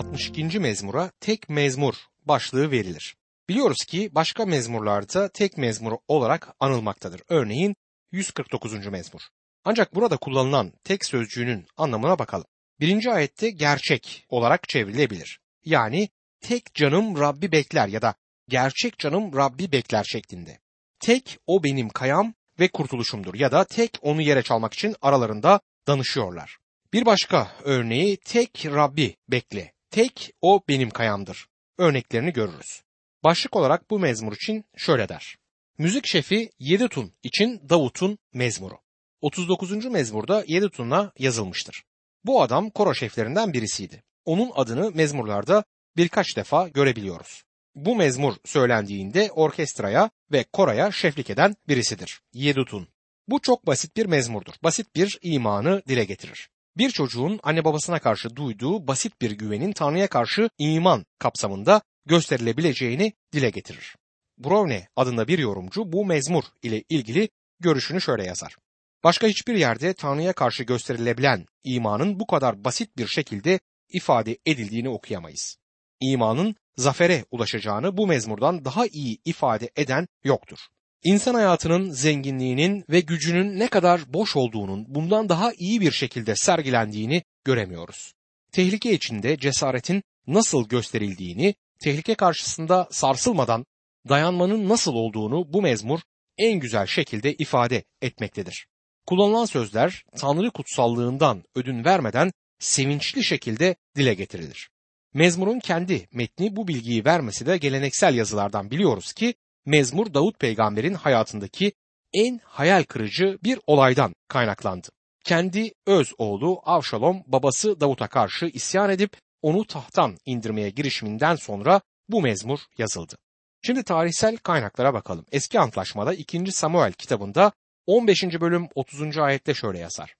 62. mezmura tek mezmur başlığı verilir. Biliyoruz ki başka mezmurlarda tek mezmur olarak anılmaktadır. Örneğin 149. mezmur. Ancak burada kullanılan tek sözcüğünün anlamına bakalım. Birinci ayette gerçek olarak çevrilebilir. Yani tek canım Rabbi bekler ya da gerçek canım Rabbi bekler şeklinde. Tek o benim kayam ve kurtuluşumdur ya da tek onu yere çalmak için aralarında danışıyorlar. Bir başka örneği tek Rabbi bekle, tek o benim kayamdır. Örneklerini görürüz. Başlık olarak bu mezmur için şöyle der. Müzik şefi Yedutun için Davut'un mezmuru. 39. mezmurda Yedutun'a yazılmıştır. Bu adam koro şeflerinden birisiydi. Onun adını mezmurlarda birkaç defa görebiliyoruz. Bu mezmur söylendiğinde orkestraya ve koraya şeflik eden birisidir. Yedutun. Bu çok basit bir mezmurdur. Basit bir imanı dile getirir. Bir çocuğun anne babasına karşı duyduğu basit bir güvenin Tanrı'ya karşı iman kapsamında gösterilebileceğini dile getirir. Browne adında bir yorumcu bu mezmur ile ilgili görüşünü şöyle yazar. Başka hiçbir yerde Tanrı'ya karşı gösterilebilen imanın bu kadar basit bir şekilde ifade edildiğini okuyamayız. İmanın zafere ulaşacağını bu mezmurdan daha iyi ifade eden yoktur. İnsan hayatının zenginliğinin ve gücünün ne kadar boş olduğunun bundan daha iyi bir şekilde sergilendiğini göremiyoruz. Tehlike içinde cesaretin nasıl gösterildiğini, tehlike karşısında sarsılmadan dayanmanın nasıl olduğunu bu mezmur en güzel şekilde ifade etmektedir. Kullanılan sözler Tanrı kutsallığından ödün vermeden sevinçli şekilde dile getirilir. Mezmurun kendi metni bu bilgiyi vermesi de geleneksel yazılardan biliyoruz ki mezmur Davut peygamberin hayatındaki en hayal kırıcı bir olaydan kaynaklandı. Kendi öz oğlu Avşalom babası Davut'a karşı isyan edip onu tahttan indirmeye girişiminden sonra bu mezmur yazıldı. Şimdi tarihsel kaynaklara bakalım. Eski Antlaşma'da 2. Samuel kitabında 15. bölüm 30. ayette şöyle yazar.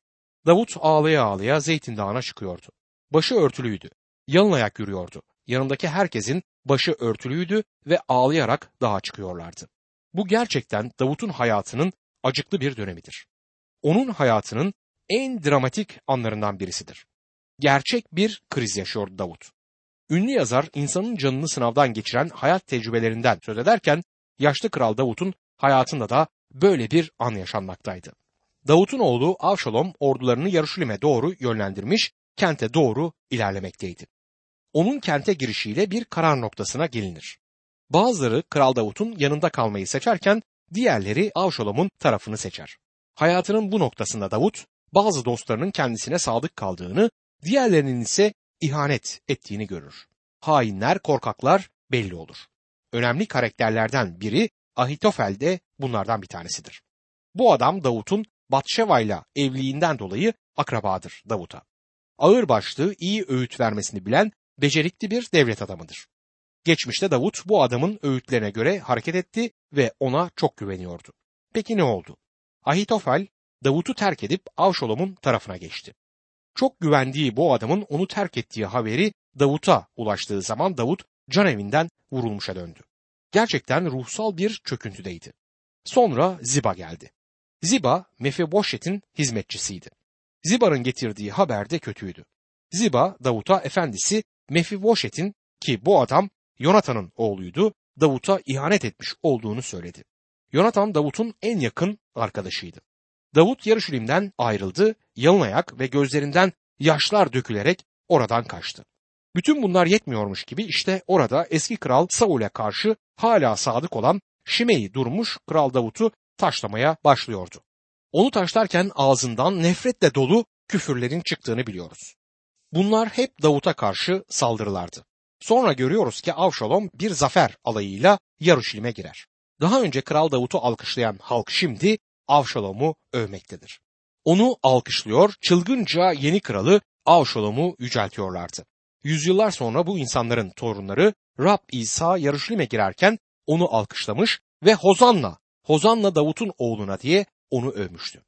Davut ağlaya ağlaya Zeytin Dağı'na çıkıyordu. Başı örtülüydü. Yalın ayak yürüyordu. Yanındaki herkesin başı örtülüydü ve ağlayarak dağa çıkıyorlardı. Bu gerçekten Davut'un hayatının acıklı bir dönemidir. Onun hayatının en dramatik anlarından birisidir. Gerçek bir kriz yaşıyordu Davut. Ünlü yazar insanın canını sınavdan geçiren hayat tecrübelerinden söz ederken yaşlı kral Davut'un hayatında da böyle bir an yaşanmaktaydı. Davut'un oğlu Avşalom ordularını Yaruşilim'e doğru yönlendirmiş, kente doğru ilerlemekteydi. Onun kente girişiyle bir karar noktasına gelinir. Bazıları Kral Davut'un yanında kalmayı seçerken diğerleri Avşalom'un tarafını seçer. Hayatının bu noktasında Davut bazı dostlarının kendisine sadık kaldığını, diğerlerinin ise ihanet ettiğini görür. Hainler, korkaklar belli olur. Önemli karakterlerden biri Ahitofel de bunlardan bir tanesidir. Bu adam Davut'un Batşeva ile evliliğinden dolayı akrabadır Davut'a. Ağırbaşlı, iyi öğüt vermesini bilen becerikli bir devlet adamıdır. Geçmişte Davut bu adamın öğütlerine göre hareket etti ve ona çok güveniyordu. Peki ne oldu? Ahitofel Davut'u terk edip Avşolom'un tarafına geçti. Çok güvendiği bu adamın onu terk ettiği haberi Davut'a ulaştığı zaman Davut can evinden vurulmuşa döndü. Gerçekten ruhsal bir çöküntüdeydi. Sonra Ziba geldi. Ziba Mefeboşet'in hizmetçisiydi. Ziba'nın getirdiği haber de kötüydü. Ziba Davut'a efendisi Mefiboşet'in ki bu adam Yonatan'ın oğluydu Davut'a ihanet etmiş olduğunu söyledi. Yonatan Davut'un en yakın arkadaşıydı. Davut Yarışilim'den ayrıldı, yalın ayak ve gözlerinden yaşlar dökülerek oradan kaçtı. Bütün bunlar yetmiyormuş gibi işte orada eski kral Saul'e karşı hala sadık olan Şimeyi durmuş kral Davut'u taşlamaya başlıyordu. Onu taşlarken ağzından nefretle dolu küfürlerin çıktığını biliyoruz. Bunlar hep Davut'a karşı saldırılardı. Sonra görüyoruz ki Avşalom bir zafer alayıyla Yaruşilim'e girer. Daha önce Kral Davut'u alkışlayan halk şimdi Avşalom'u övmektedir. Onu alkışlıyor, çılgınca yeni kralı Avşalom'u yüceltiyorlardı. Yüzyıllar sonra bu insanların torunları Rab İsa Yaruşilim'e girerken onu alkışlamış ve Hozanna, Hozanna Davut'un oğluna diye onu övmüştü.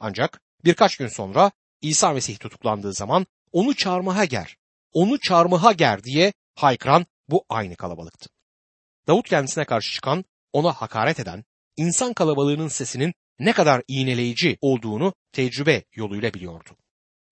Ancak birkaç gün sonra İsa Mesih tutuklandığı zaman onu çarmıha ger, onu çarmıha ger diye haykıran bu aynı kalabalıktı. Davut kendisine karşı çıkan, ona hakaret eden, insan kalabalığının sesinin ne kadar iğneleyici olduğunu tecrübe yoluyla biliyordu.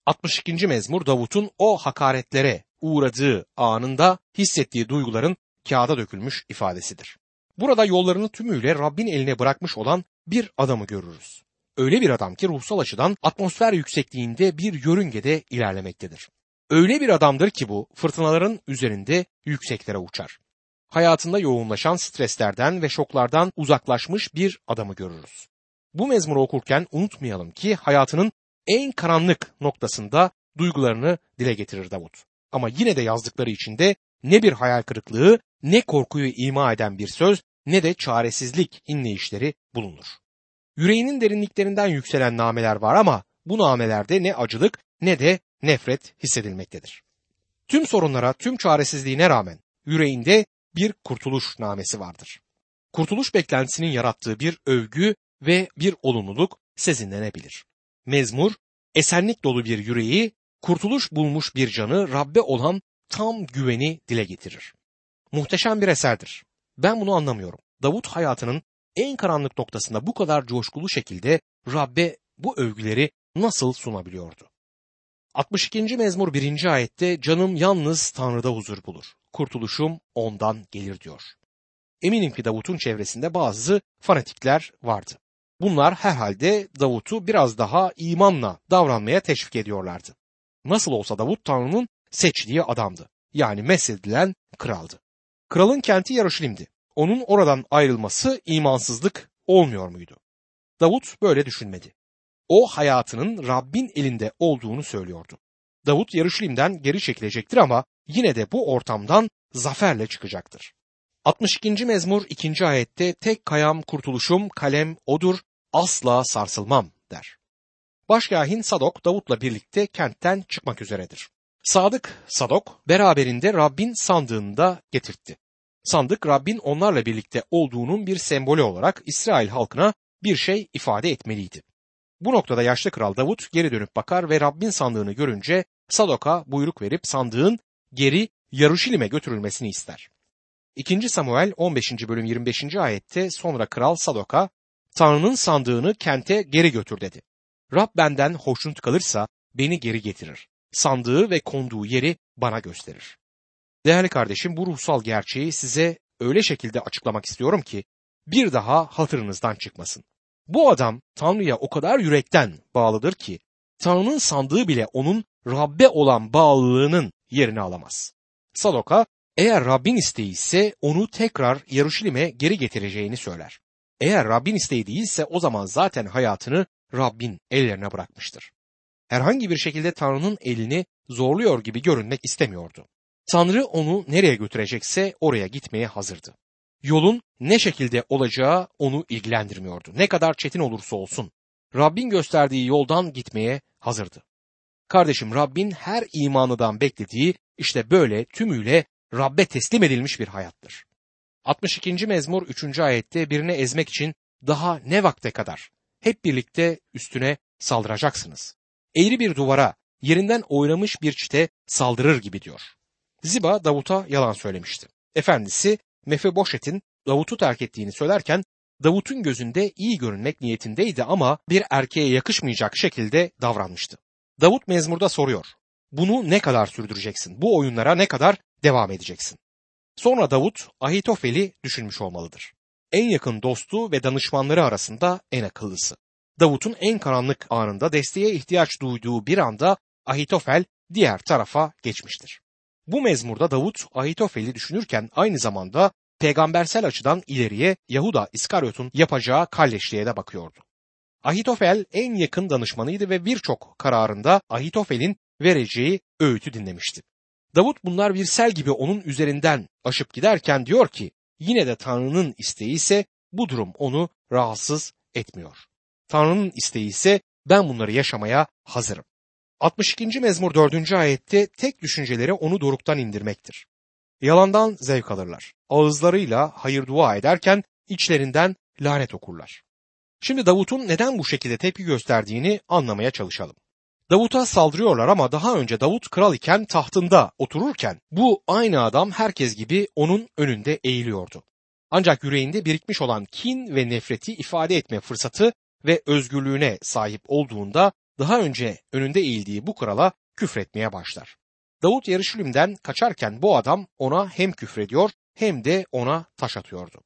62. mezmur Davut'un o hakaretlere uğradığı anında hissettiği duyguların kağıda dökülmüş ifadesidir. Burada yollarını tümüyle Rabbin eline bırakmış olan bir adamı görürüz. Öyle bir adam ki ruhsal açıdan atmosfer yüksekliğinde bir yörüngede ilerlemektedir. Öyle bir adamdır ki bu fırtınaların üzerinde yükseklere uçar. Hayatında yoğunlaşan streslerden ve şoklardan uzaklaşmış bir adamı görürüz. Bu mezmuru okurken unutmayalım ki hayatının en karanlık noktasında duygularını dile getirir Davut. Ama yine de yazdıkları içinde ne bir hayal kırıklığı, ne korkuyu ima eden bir söz, ne de çaresizlik inleyişleri bulunur. Yüreğinin derinliklerinden yükselen nameler var ama bu namelerde ne acılık ne de nefret hissedilmektedir. Tüm sorunlara, tüm çaresizliğine rağmen yüreğinde bir kurtuluş namesi vardır. Kurtuluş beklentisinin yarattığı bir övgü ve bir olumluluk sezinlenebilir. Mezmur, esenlik dolu bir yüreği, kurtuluş bulmuş bir canı Rabbe olan tam güveni dile getirir. Muhteşem bir eserdir. Ben bunu anlamıyorum. Davut hayatının en karanlık noktasında bu kadar coşkulu şekilde Rabbe bu övgüleri nasıl sunabiliyordu? 62. mezmur 1. ayette canım yalnız Tanrı'da huzur bulur. Kurtuluşum ondan gelir diyor. Eminim ki Davut'un çevresinde bazı fanatikler vardı. Bunlar herhalde Davut'u biraz daha imanla davranmaya teşvik ediyorlardı. Nasıl olsa Davut Tanrı'nın seçtiği adamdı. Yani meshedilen kraldı. Kralın kenti Yarışilim'di. Onun oradan ayrılması imansızlık olmuyor muydu? Davut böyle düşünmedi. O hayatının Rabbin elinde olduğunu söylüyordu. Davut Yarışilim'den geri çekilecektir ama yine de bu ortamdan zaferle çıkacaktır. 62. mezmur 2. ayette tek kayam kurtuluşum kalem odur asla sarsılmam der. Başkahin Sadok Davut'la birlikte kentten çıkmak üzeredir. Sadık Sadok beraberinde Rabbin sandığını da getirtti. Sandık Rabbin onlarla birlikte olduğunun bir sembolü olarak İsrail halkına bir şey ifade etmeliydi. Bu noktada yaşlı kral Davut geri dönüp bakar ve Rabbin sandığını görünce Sadok'a buyruk verip sandığın geri Yaruşilim'e götürülmesini ister. 2. Samuel 15. bölüm 25. ayette sonra kral Sadok'a Tanrı'nın sandığını kente geri götür dedi. Rab benden hoşnut kalırsa beni geri getirir. Sandığı ve konduğu yeri bana gösterir. Değerli kardeşim bu ruhsal gerçeği size öyle şekilde açıklamak istiyorum ki bir daha hatırınızdan çıkmasın. Bu adam Tanrı'ya o kadar yürekten bağlıdır ki Tanrı'nın sandığı bile onun Rabbe olan bağlılığının yerini alamaz. Sadok'a eğer Rabbin isteği ise onu tekrar Yaruşilim'e geri getireceğini söyler. Eğer Rabbin isteği değilse o zaman zaten hayatını Rabbin ellerine bırakmıştır. Herhangi bir şekilde Tanrı'nın elini zorluyor gibi görünmek istemiyordu. Tanrı onu nereye götürecekse oraya gitmeye hazırdı. Yolun ne şekilde olacağı onu ilgilendirmiyordu. Ne kadar çetin olursa olsun. Rabbin gösterdiği yoldan gitmeye hazırdı. Kardeşim Rabbin her imanıdan beklediği işte böyle tümüyle Rabbe teslim edilmiş bir hayattır. 62. mezmur 3. ayette birini ezmek için daha ne vakte kadar hep birlikte üstüne saldıracaksınız. Eğri bir duvara yerinden oynamış bir çite saldırır gibi diyor. Ziba Davut'a yalan söylemişti. Efendisi Mefeboşet'in Davut'u terk ettiğini söylerken Davut'un gözünde iyi görünmek niyetindeydi ama bir erkeğe yakışmayacak şekilde davranmıştı. Davut mezmurda soruyor. Bunu ne kadar sürdüreceksin? Bu oyunlara ne kadar devam edeceksin? Sonra Davut Ahitofel'i düşünmüş olmalıdır. En yakın dostu ve danışmanları arasında en akıllısı. Davut'un en karanlık anında desteğe ihtiyaç duyduğu bir anda Ahitofel diğer tarafa geçmiştir. Bu mezmurda Davut Ahitofel'i düşünürken aynı zamanda peygambersel açıdan ileriye Yahuda İskaryot'un yapacağı kalleşliğe de bakıyordu. Ahitofel en yakın danışmanıydı ve birçok kararında Ahitofel'in vereceği öğütü dinlemişti. Davut bunlar bir sel gibi onun üzerinden aşıp giderken diyor ki yine de Tanrı'nın isteği ise bu durum onu rahatsız etmiyor. Tanrı'nın isteği ise ben bunları yaşamaya hazırım. 62. mezmur 4. ayette tek düşünceleri onu doruktan indirmektir. Yalandan zevk alırlar. Ağızlarıyla hayır dua ederken içlerinden lanet okurlar. Şimdi Davut'un neden bu şekilde tepki gösterdiğini anlamaya çalışalım. Davut'a saldırıyorlar ama daha önce Davut kral iken tahtında otururken bu aynı adam herkes gibi onun önünde eğiliyordu. Ancak yüreğinde birikmiş olan kin ve nefreti ifade etme fırsatı ve özgürlüğüne sahip olduğunda daha önce önünde eğildiği bu krala küfretmeye başlar. Davut Yarışilim'den kaçarken bu adam ona hem küfrediyor hem de ona taş atıyordu.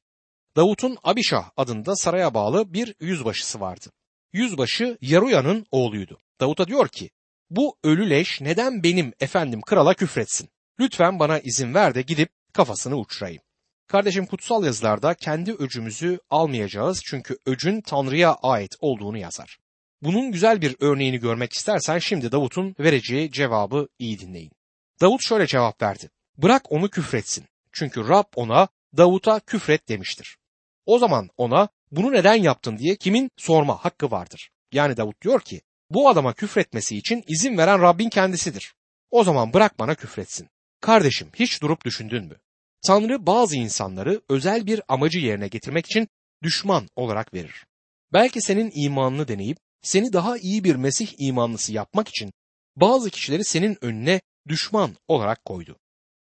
Davut'un Abişah adında saraya bağlı bir yüzbaşısı vardı. Yüzbaşı Yaruya'nın oğluydu. Davut'a diyor ki, bu ölü leş neden benim efendim krala küfretsin? Lütfen bana izin ver de gidip kafasını uçurayım. Kardeşim kutsal yazılarda kendi öcümüzü almayacağız çünkü öcün Tanrı'ya ait olduğunu yazar. Bunun güzel bir örneğini görmek istersen şimdi Davut'un vereceği cevabı iyi dinleyin. Davut şöyle cevap verdi. Bırak onu küfretsin. Çünkü Rab ona Davut'a küfret demiştir. O zaman ona bunu neden yaptın diye kimin sorma hakkı vardır. Yani Davut diyor ki bu adama küfretmesi için izin veren Rabbin kendisidir. O zaman bırak bana küfretsin. Kardeşim hiç durup düşündün mü? Tanrı bazı insanları özel bir amacı yerine getirmek için düşman olarak verir. Belki senin imanını deneyip seni daha iyi bir Mesih imanlısı yapmak için bazı kişileri senin önüne düşman olarak koydu.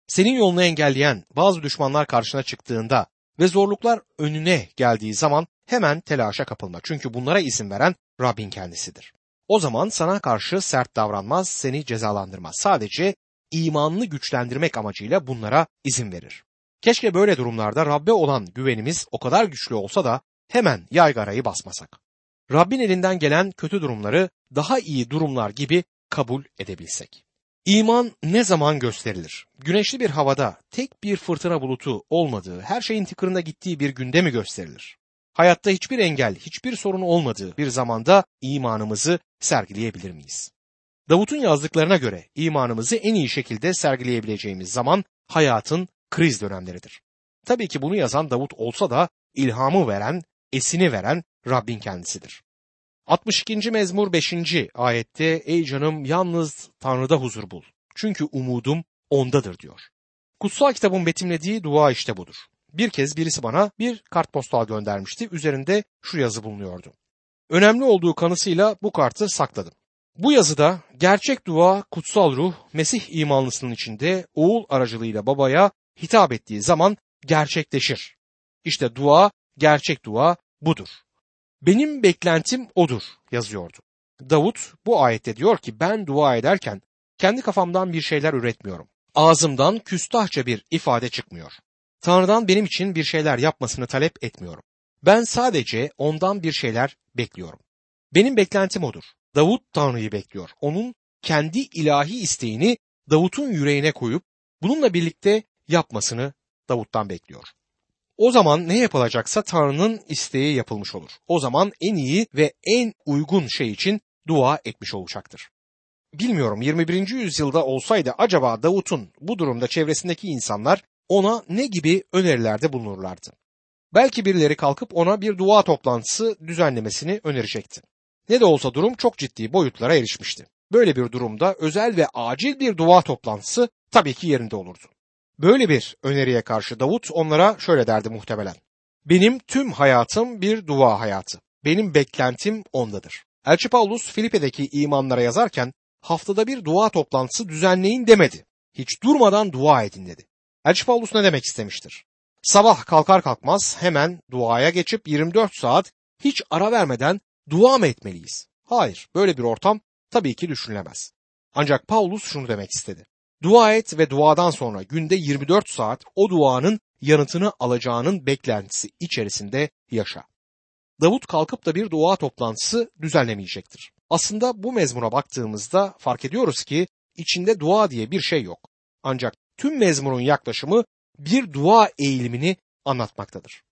Senin yolunu engelleyen bazı düşmanlar karşına çıktığında ve zorluklar önüne geldiği zaman hemen telaşa kapılma. Çünkü bunlara izin veren Rabbin kendisidir. O zaman sana karşı sert davranmaz, seni cezalandırmaz. Sadece imanını güçlendirmek amacıyla bunlara izin verir. Keşke böyle durumlarda Rabbe olan güvenimiz o kadar güçlü olsa da hemen yaygarayı basmasak. Rabbin elinden gelen kötü durumları daha iyi durumlar gibi kabul edebilsek. İman ne zaman gösterilir? Güneşli bir havada tek bir fırtına bulutu olmadığı, her şeyin tıkırında gittiği bir günde mi gösterilir? Hayatta hiçbir engel, hiçbir sorun olmadığı bir zamanda imanımızı sergileyebilir miyiz? Davut'un yazdıklarına göre imanımızı en iyi şekilde sergileyebileceğimiz zaman hayatın kriz dönemleridir. Tabii ki bunu yazan Davut olsa da ilhamı veren, esini veren Rabbin kendisidir. 62. mezmur 5. ayette ey canım yalnız Tanrı'da huzur bul. Çünkü umudum ondadır diyor. Kutsal kitabın betimlediği dua işte budur. Bir kez birisi bana bir kartpostal göndermişti. Üzerinde şu yazı bulunuyordu. Önemli olduğu kanısıyla bu kartı sakladım. Bu yazıda gerçek dua kutsal ruh Mesih imanlısının içinde oğul aracılığıyla babaya hitap ettiği zaman gerçekleşir. İşte dua, gerçek dua budur. Benim beklentim odur yazıyordu. Davut bu ayette diyor ki ben dua ederken kendi kafamdan bir şeyler üretmiyorum. Ağzımdan küstahça bir ifade çıkmıyor. Tanrı'dan benim için bir şeyler yapmasını talep etmiyorum. Ben sadece ondan bir şeyler bekliyorum. Benim beklentim odur. Davut Tanrı'yı bekliyor. Onun kendi ilahi isteğini Davut'un yüreğine koyup bununla birlikte yapmasını Davut'tan bekliyor. O zaman ne yapılacaksa Tanrı'nın isteği yapılmış olur. O zaman en iyi ve en uygun şey için dua etmiş olacaktır. Bilmiyorum 21. yüzyılda olsaydı acaba Davut'un bu durumda çevresindeki insanlar ona ne gibi önerilerde bulunurlardı? Belki birileri kalkıp ona bir dua toplantısı düzenlemesini önerecekti. Ne de olsa durum çok ciddi boyutlara erişmişti. Böyle bir durumda özel ve acil bir dua toplantısı tabii ki yerinde olurdu. Böyle bir öneriye karşı Davut onlara şöyle derdi muhtemelen. Benim tüm hayatım bir dua hayatı. Benim beklentim ondadır. Elçi Paulus Filipe'deki imanlara yazarken haftada bir dua toplantısı düzenleyin demedi. Hiç durmadan dua edin dedi. Elçi Paulus ne demek istemiştir? Sabah kalkar kalkmaz hemen duaya geçip 24 saat hiç ara vermeden dua mı etmeliyiz? Hayır, böyle bir ortam tabii ki düşünülemez. Ancak Paulus şunu demek istedi. Dua et ve duadan sonra günde 24 saat o duanın yanıtını alacağının beklentisi içerisinde yaşa. Davut kalkıp da bir dua toplantısı düzenlemeyecektir. Aslında bu mezmura baktığımızda fark ediyoruz ki içinde dua diye bir şey yok. Ancak tüm mezmurun yaklaşımı bir dua eğilimini anlatmaktadır.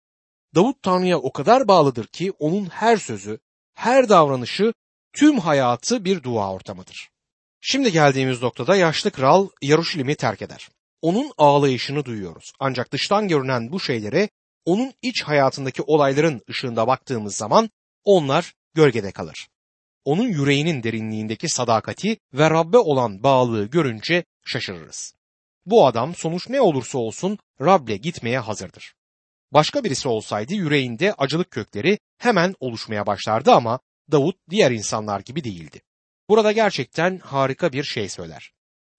Davut Tanrı'ya o kadar bağlıdır ki onun her sözü, her davranışı, tüm hayatı bir dua ortamıdır. Şimdi geldiğimiz noktada yaşlı kral Yaruşilim'i terk eder. Onun ağlayışını duyuyoruz. Ancak dıştan görünen bu şeylere onun iç hayatındaki olayların ışığında baktığımız zaman onlar gölgede kalır. Onun yüreğinin derinliğindeki sadakati ve Rabbe olan bağlılığı görünce şaşırırız. Bu adam sonuç ne olursa olsun Rab'le gitmeye hazırdır. Başka birisi olsaydı yüreğinde acılık kökleri hemen oluşmaya başlardı ama Davut diğer insanlar gibi değildi. Burada gerçekten harika bir şey söyler.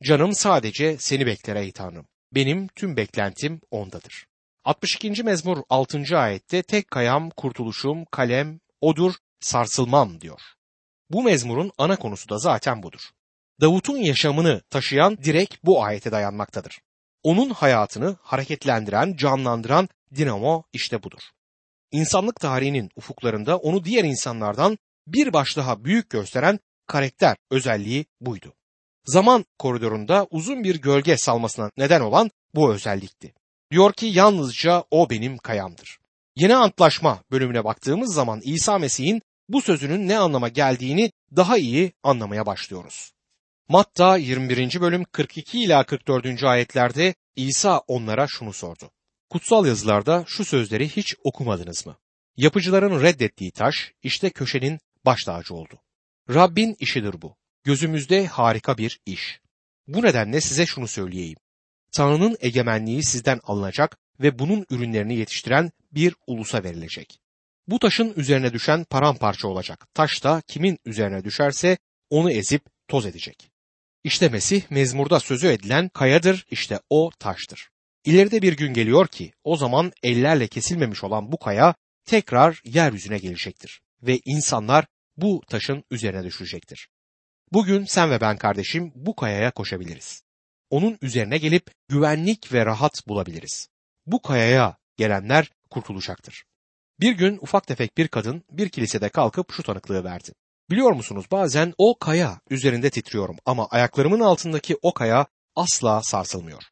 Canım sadece seni bekler ey Tanrım. Benim tüm beklentim ondadır. 62. mezmur 6. ayette tek kayam, kurtuluşum, kalem, odur, sarsılmam diyor. Bu mezmurun ana konusu da zaten budur. Davut'un yaşamını taşıyan direkt bu ayete dayanmaktadır. Onun hayatını hareketlendiren, canlandıran dinamo işte budur. İnsanlık tarihinin ufuklarında onu diğer insanlardan bir baş daha büyük gösteren karakter özelliği buydu. Zaman koridorunda uzun bir gölge salmasına neden olan bu özellikti. Diyor ki yalnızca o benim kayamdır. Yeni Antlaşma bölümüne baktığımız zaman İsa Mesih'in bu sözünün ne anlama geldiğini daha iyi anlamaya başlıyoruz. Matta 21. bölüm 42 ila 44. ayetlerde İsa onlara şunu sordu. Kutsal yazılarda şu sözleri hiç okumadınız mı? Yapıcıların reddettiği taş işte köşenin baş tacı oldu. Rabbin işidir bu. Gözümüzde harika bir iş. Bu nedenle size şunu söyleyeyim. Tanrı'nın egemenliği sizden alınacak ve bunun ürünlerini yetiştiren bir ulusa verilecek. Bu taşın üzerine düşen paramparça olacak. Taş da kimin üzerine düşerse onu ezip toz edecek. İşte Mesih mezmurda sözü edilen kayadır, işte o taştır. İleride bir gün geliyor ki o zaman ellerle kesilmemiş olan bu kaya tekrar yeryüzüne gelecektir ve insanlar bu taşın üzerine düşecektir. Bugün sen ve ben kardeşim bu kayaya koşabiliriz. Onun üzerine gelip güvenlik ve rahat bulabiliriz. Bu kayaya gelenler kurtulacaktır. Bir gün ufak tefek bir kadın bir kilisede kalkıp şu tanıklığı verdi. Biliyor musunuz bazen o kaya üzerinde titriyorum ama ayaklarımın altındaki o kaya asla sarsılmıyor.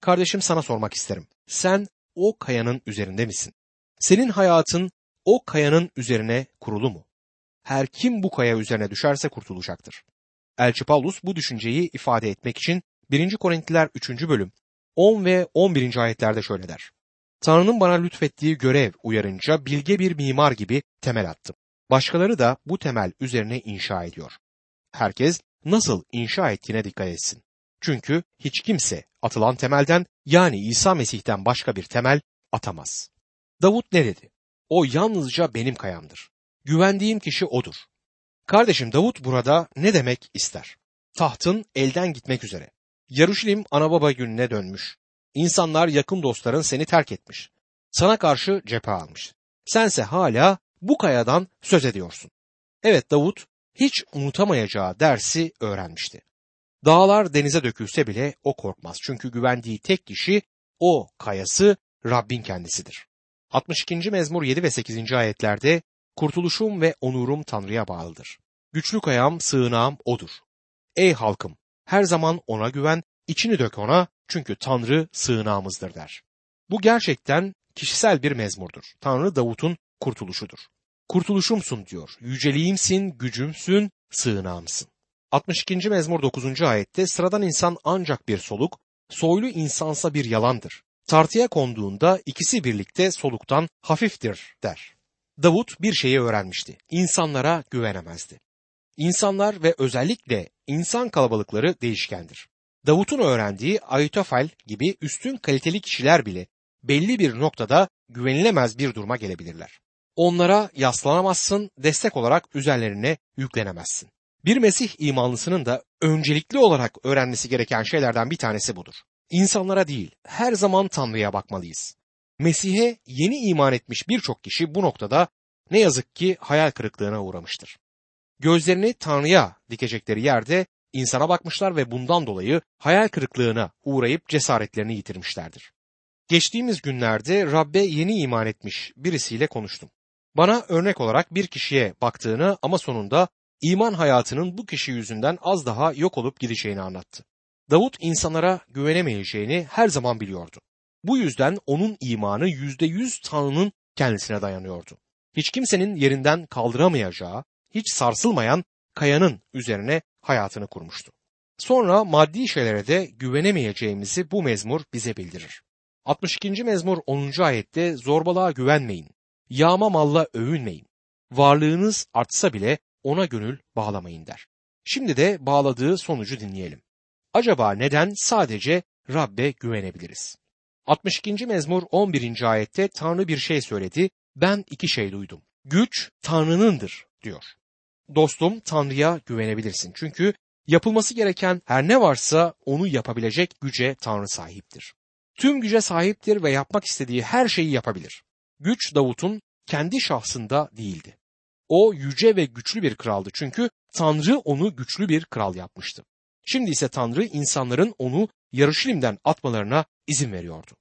Kardeşim sana sormak isterim. Sen o kayanın üzerinde misin? Senin hayatın o kayanın üzerine kurulu mu? Her kim bu kaya üzerine düşerse kurtulacaktır. Elçi Paulus bu düşünceyi ifade etmek için 1. Korintliler 3. bölüm 10 ve 11. ayetlerde şöyle der. Tanrı'nın bana lütfettiği görev uyarınca bilge bir mimar gibi temel attım. Başkaları da bu temel üzerine inşa ediyor. Herkes nasıl inşa ettiğine dikkat etsin. Çünkü hiç kimse atılan temelden yani İsa Mesih'ten başka bir temel atamaz. Davut ne dedi? O yalnızca benim kayamdır. Güvendiğim kişi odur. Kardeşim Davut burada ne demek ister? Tahtın elden gitmek üzere. Yaruşilim ana baba gününe dönmüş. İnsanlar yakın dostların seni terk etmiş. Sana karşı cephe almış. Sense hala bu kayadan söz ediyorsun. Evet Davut hiç unutamayacağı dersi öğrenmişti. Dağlar denize dökülse bile o korkmaz. Çünkü güvendiği tek kişi o kayası Rabbin kendisidir. 62. mezmur 7 ve 8. ayetlerde kurtuluşum ve onurum Tanrı'ya bağlıdır. Güçlü kayam, sığınağım odur. Ey halkım, her zaman ona güven, içini dök ona çünkü Tanrı sığınağımızdır der. Bu gerçekten kişisel bir mezmurdur. Tanrı Davut'un kurtuluşudur. Kurtuluşumsun diyor. Yüceliğimsin, gücümsün, sığınağımsın. 62. mezmur 9. ayette sıradan insan ancak bir soluk, soylu insansa bir yalandır. Tartıya konduğunda ikisi birlikte soluktan hafiftir der. Davut bir şeyi öğrenmişti. İnsanlara güvenemezdi. İnsanlar ve özellikle insan kalabalıkları değişkendir. Davut'un öğrendiği Ayitofel gibi üstün kaliteli kişiler bile belli bir noktada güvenilemez bir duruma gelebilirler. Onlara yaslanamazsın, destek olarak üzerlerine yüklenemezsin. Bir Mesih imanlısının da öncelikli olarak öğrenmesi gereken şeylerden bir tanesi budur. İnsanlara değil, her zaman Tanrı'ya bakmalıyız. Mesih'e yeni iman etmiş birçok kişi bu noktada ne yazık ki hayal kırıklığına uğramıştır. Gözlerini Tanrı'ya dikecekleri yerde insana bakmışlar ve bundan dolayı hayal kırıklığına uğrayıp cesaretlerini yitirmişlerdir. Geçtiğimiz günlerde Rabbe yeni iman etmiş birisiyle konuştum. Bana örnek olarak bir kişiye baktığını ama sonunda iman hayatının bu kişi yüzünden az daha yok olup gideceğini anlattı. Davut insanlara güvenemeyeceğini her zaman biliyordu. Bu yüzden onun imanı yüzde yüz Tanrı'nın kendisine dayanıyordu. Hiç kimsenin yerinden kaldıramayacağı, hiç sarsılmayan kayanın üzerine hayatını kurmuştu. Sonra maddi şeylere de güvenemeyeceğimizi bu mezmur bize bildirir. 62. mezmur 10. ayette zorbalığa güvenmeyin, yağma malla övünmeyin, varlığınız artsa bile ona gönül bağlamayın der. Şimdi de bağladığı sonucu dinleyelim. Acaba neden sadece Rabbe güvenebiliriz? 62. mezmur 11. ayette Tanrı bir şey söyledi, ben iki şey duydum. Güç Tanrı'nındır diyor. Dostum Tanrı'ya güvenebilirsin çünkü yapılması gereken her ne varsa onu yapabilecek güce Tanrı sahiptir. Tüm güce sahiptir ve yapmak istediği her şeyi yapabilir. Güç Davut'un kendi şahsında değildi. O yüce ve güçlü bir kraldı çünkü Tanrı onu güçlü bir kral yapmıştı. Şimdi ise Tanrı insanların onu Yarışilim'den atmalarına izin veriyordu.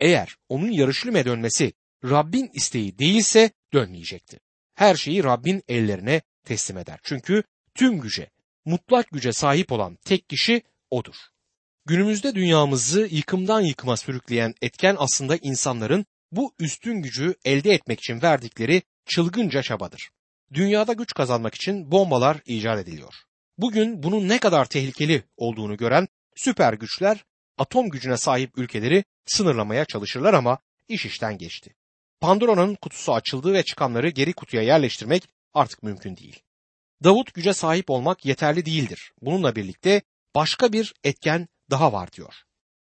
Eğer onun Yarışilim'e dönmesi Rabbin isteği değilse dönmeyecekti. Her şeyi Rabbin ellerine teslim eder. Çünkü tüm güce, mutlak güce sahip olan tek kişi odur. Günümüzde dünyamızı yıkımdan yıkıma sürükleyen etken aslında insanların bu üstün gücü elde etmek için verdikleri çılgınca çabadır. Dünyada güç kazanmak için bombalar icat ediliyor. Bugün bunun ne kadar tehlikeli olduğunu gören süper güçler atom gücüne sahip ülkeleri sınırlamaya çalışırlar ama iş işten geçti. Pandora'nın kutusu açıldı ve çıkanları geri kutuya yerleştirmek artık mümkün değil. Davut güce sahip olmak yeterli değildir. Bununla birlikte başka bir etken daha var diyor.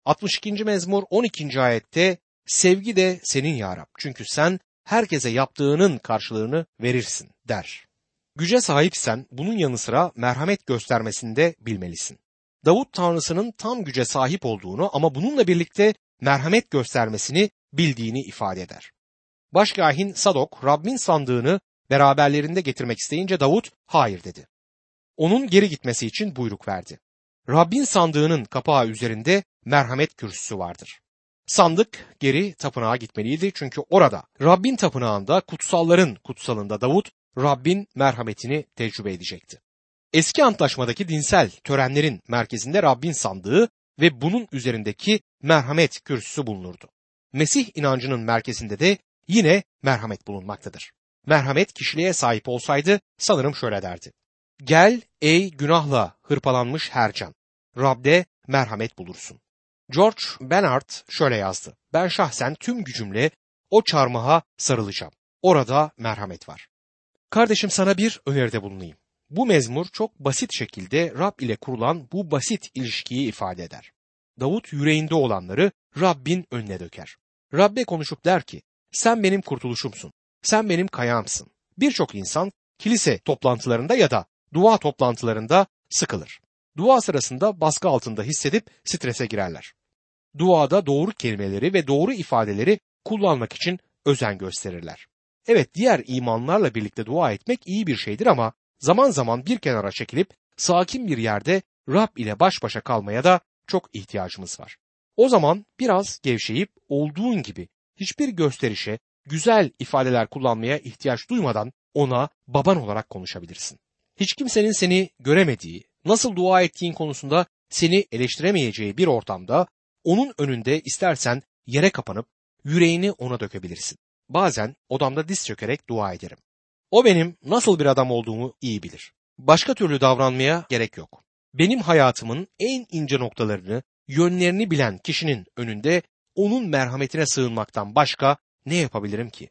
62. mezmur 12. ayette sevgi de senin ya Rab. Çünkü sen herkese yaptığının karşılığını verirsin der. Güce sahipsen bunun yanı sıra merhamet göstermesini de bilmelisin. Davut Tanrısının tam güce sahip olduğunu ama bununla birlikte merhamet göstermesini bildiğini ifade eder. Başkahin Sadok Rabbin sandığını beraberlerinde getirmek isteyince Davut hayır dedi. Onun geri gitmesi için buyruk verdi. Rabbin sandığının kapağı üzerinde merhamet kürsüsü vardır. Sandık geri tapınağa gitmeliydi çünkü orada Rabbin tapınağında kutsalların kutsalında Davut Rabbin merhametini tecrübe edecekti. Eski antlaşmadaki dinsel törenlerin merkezinde Rabbin sandığı ve bunun üzerindeki merhamet kürsüsü bulunurdu. Mesih inancının merkezinde de yine merhamet bulunmaktadır. Merhamet kişiliğe sahip olsaydı sanırım şöyle derdi. Gel ey günahla hırpalanmış her can. Rab'de merhamet bulursun. George Bernard şöyle yazdı. Ben şahsen tüm gücümle o çarmıha sarılacağım. Orada merhamet var. Kardeşim sana bir öneride bulunayım. Bu mezmur çok basit şekilde Rab ile kurulan bu basit ilişkiyi ifade eder. Davut yüreğinde olanları Rabbin önüne döker. Rabbe konuşup der ki, sen benim kurtuluşumsun, sen benim kayağımsın. Birçok insan kilise toplantılarında ya da dua toplantılarında sıkılır. Dua sırasında baskı altında hissedip strese girerler. Duada doğru kelimeleri ve doğru ifadeleri kullanmak için özen gösterirler. Evet diğer imanlarla birlikte dua etmek iyi bir şeydir ama zaman zaman bir kenara çekilip sakin bir yerde Rab ile baş başa kalmaya da çok ihtiyacımız var. O zaman biraz gevşeyip olduğun gibi hiçbir gösterişe güzel ifadeler kullanmaya ihtiyaç duymadan ona baban olarak konuşabilirsin. Hiç kimsenin seni göremediği, nasıl dua ettiğin konusunda seni eleştiremeyeceği bir ortamda onun önünde istersen yere kapanıp yüreğini ona dökebilirsin. Bazen odamda diz çökerek dua ederim. O benim nasıl bir adam olduğumu iyi bilir. Başka türlü davranmaya gerek yok. Benim hayatımın en ince noktalarını, yönlerini bilen kişinin önünde onun merhametine sığınmaktan başka ne yapabilirim ki?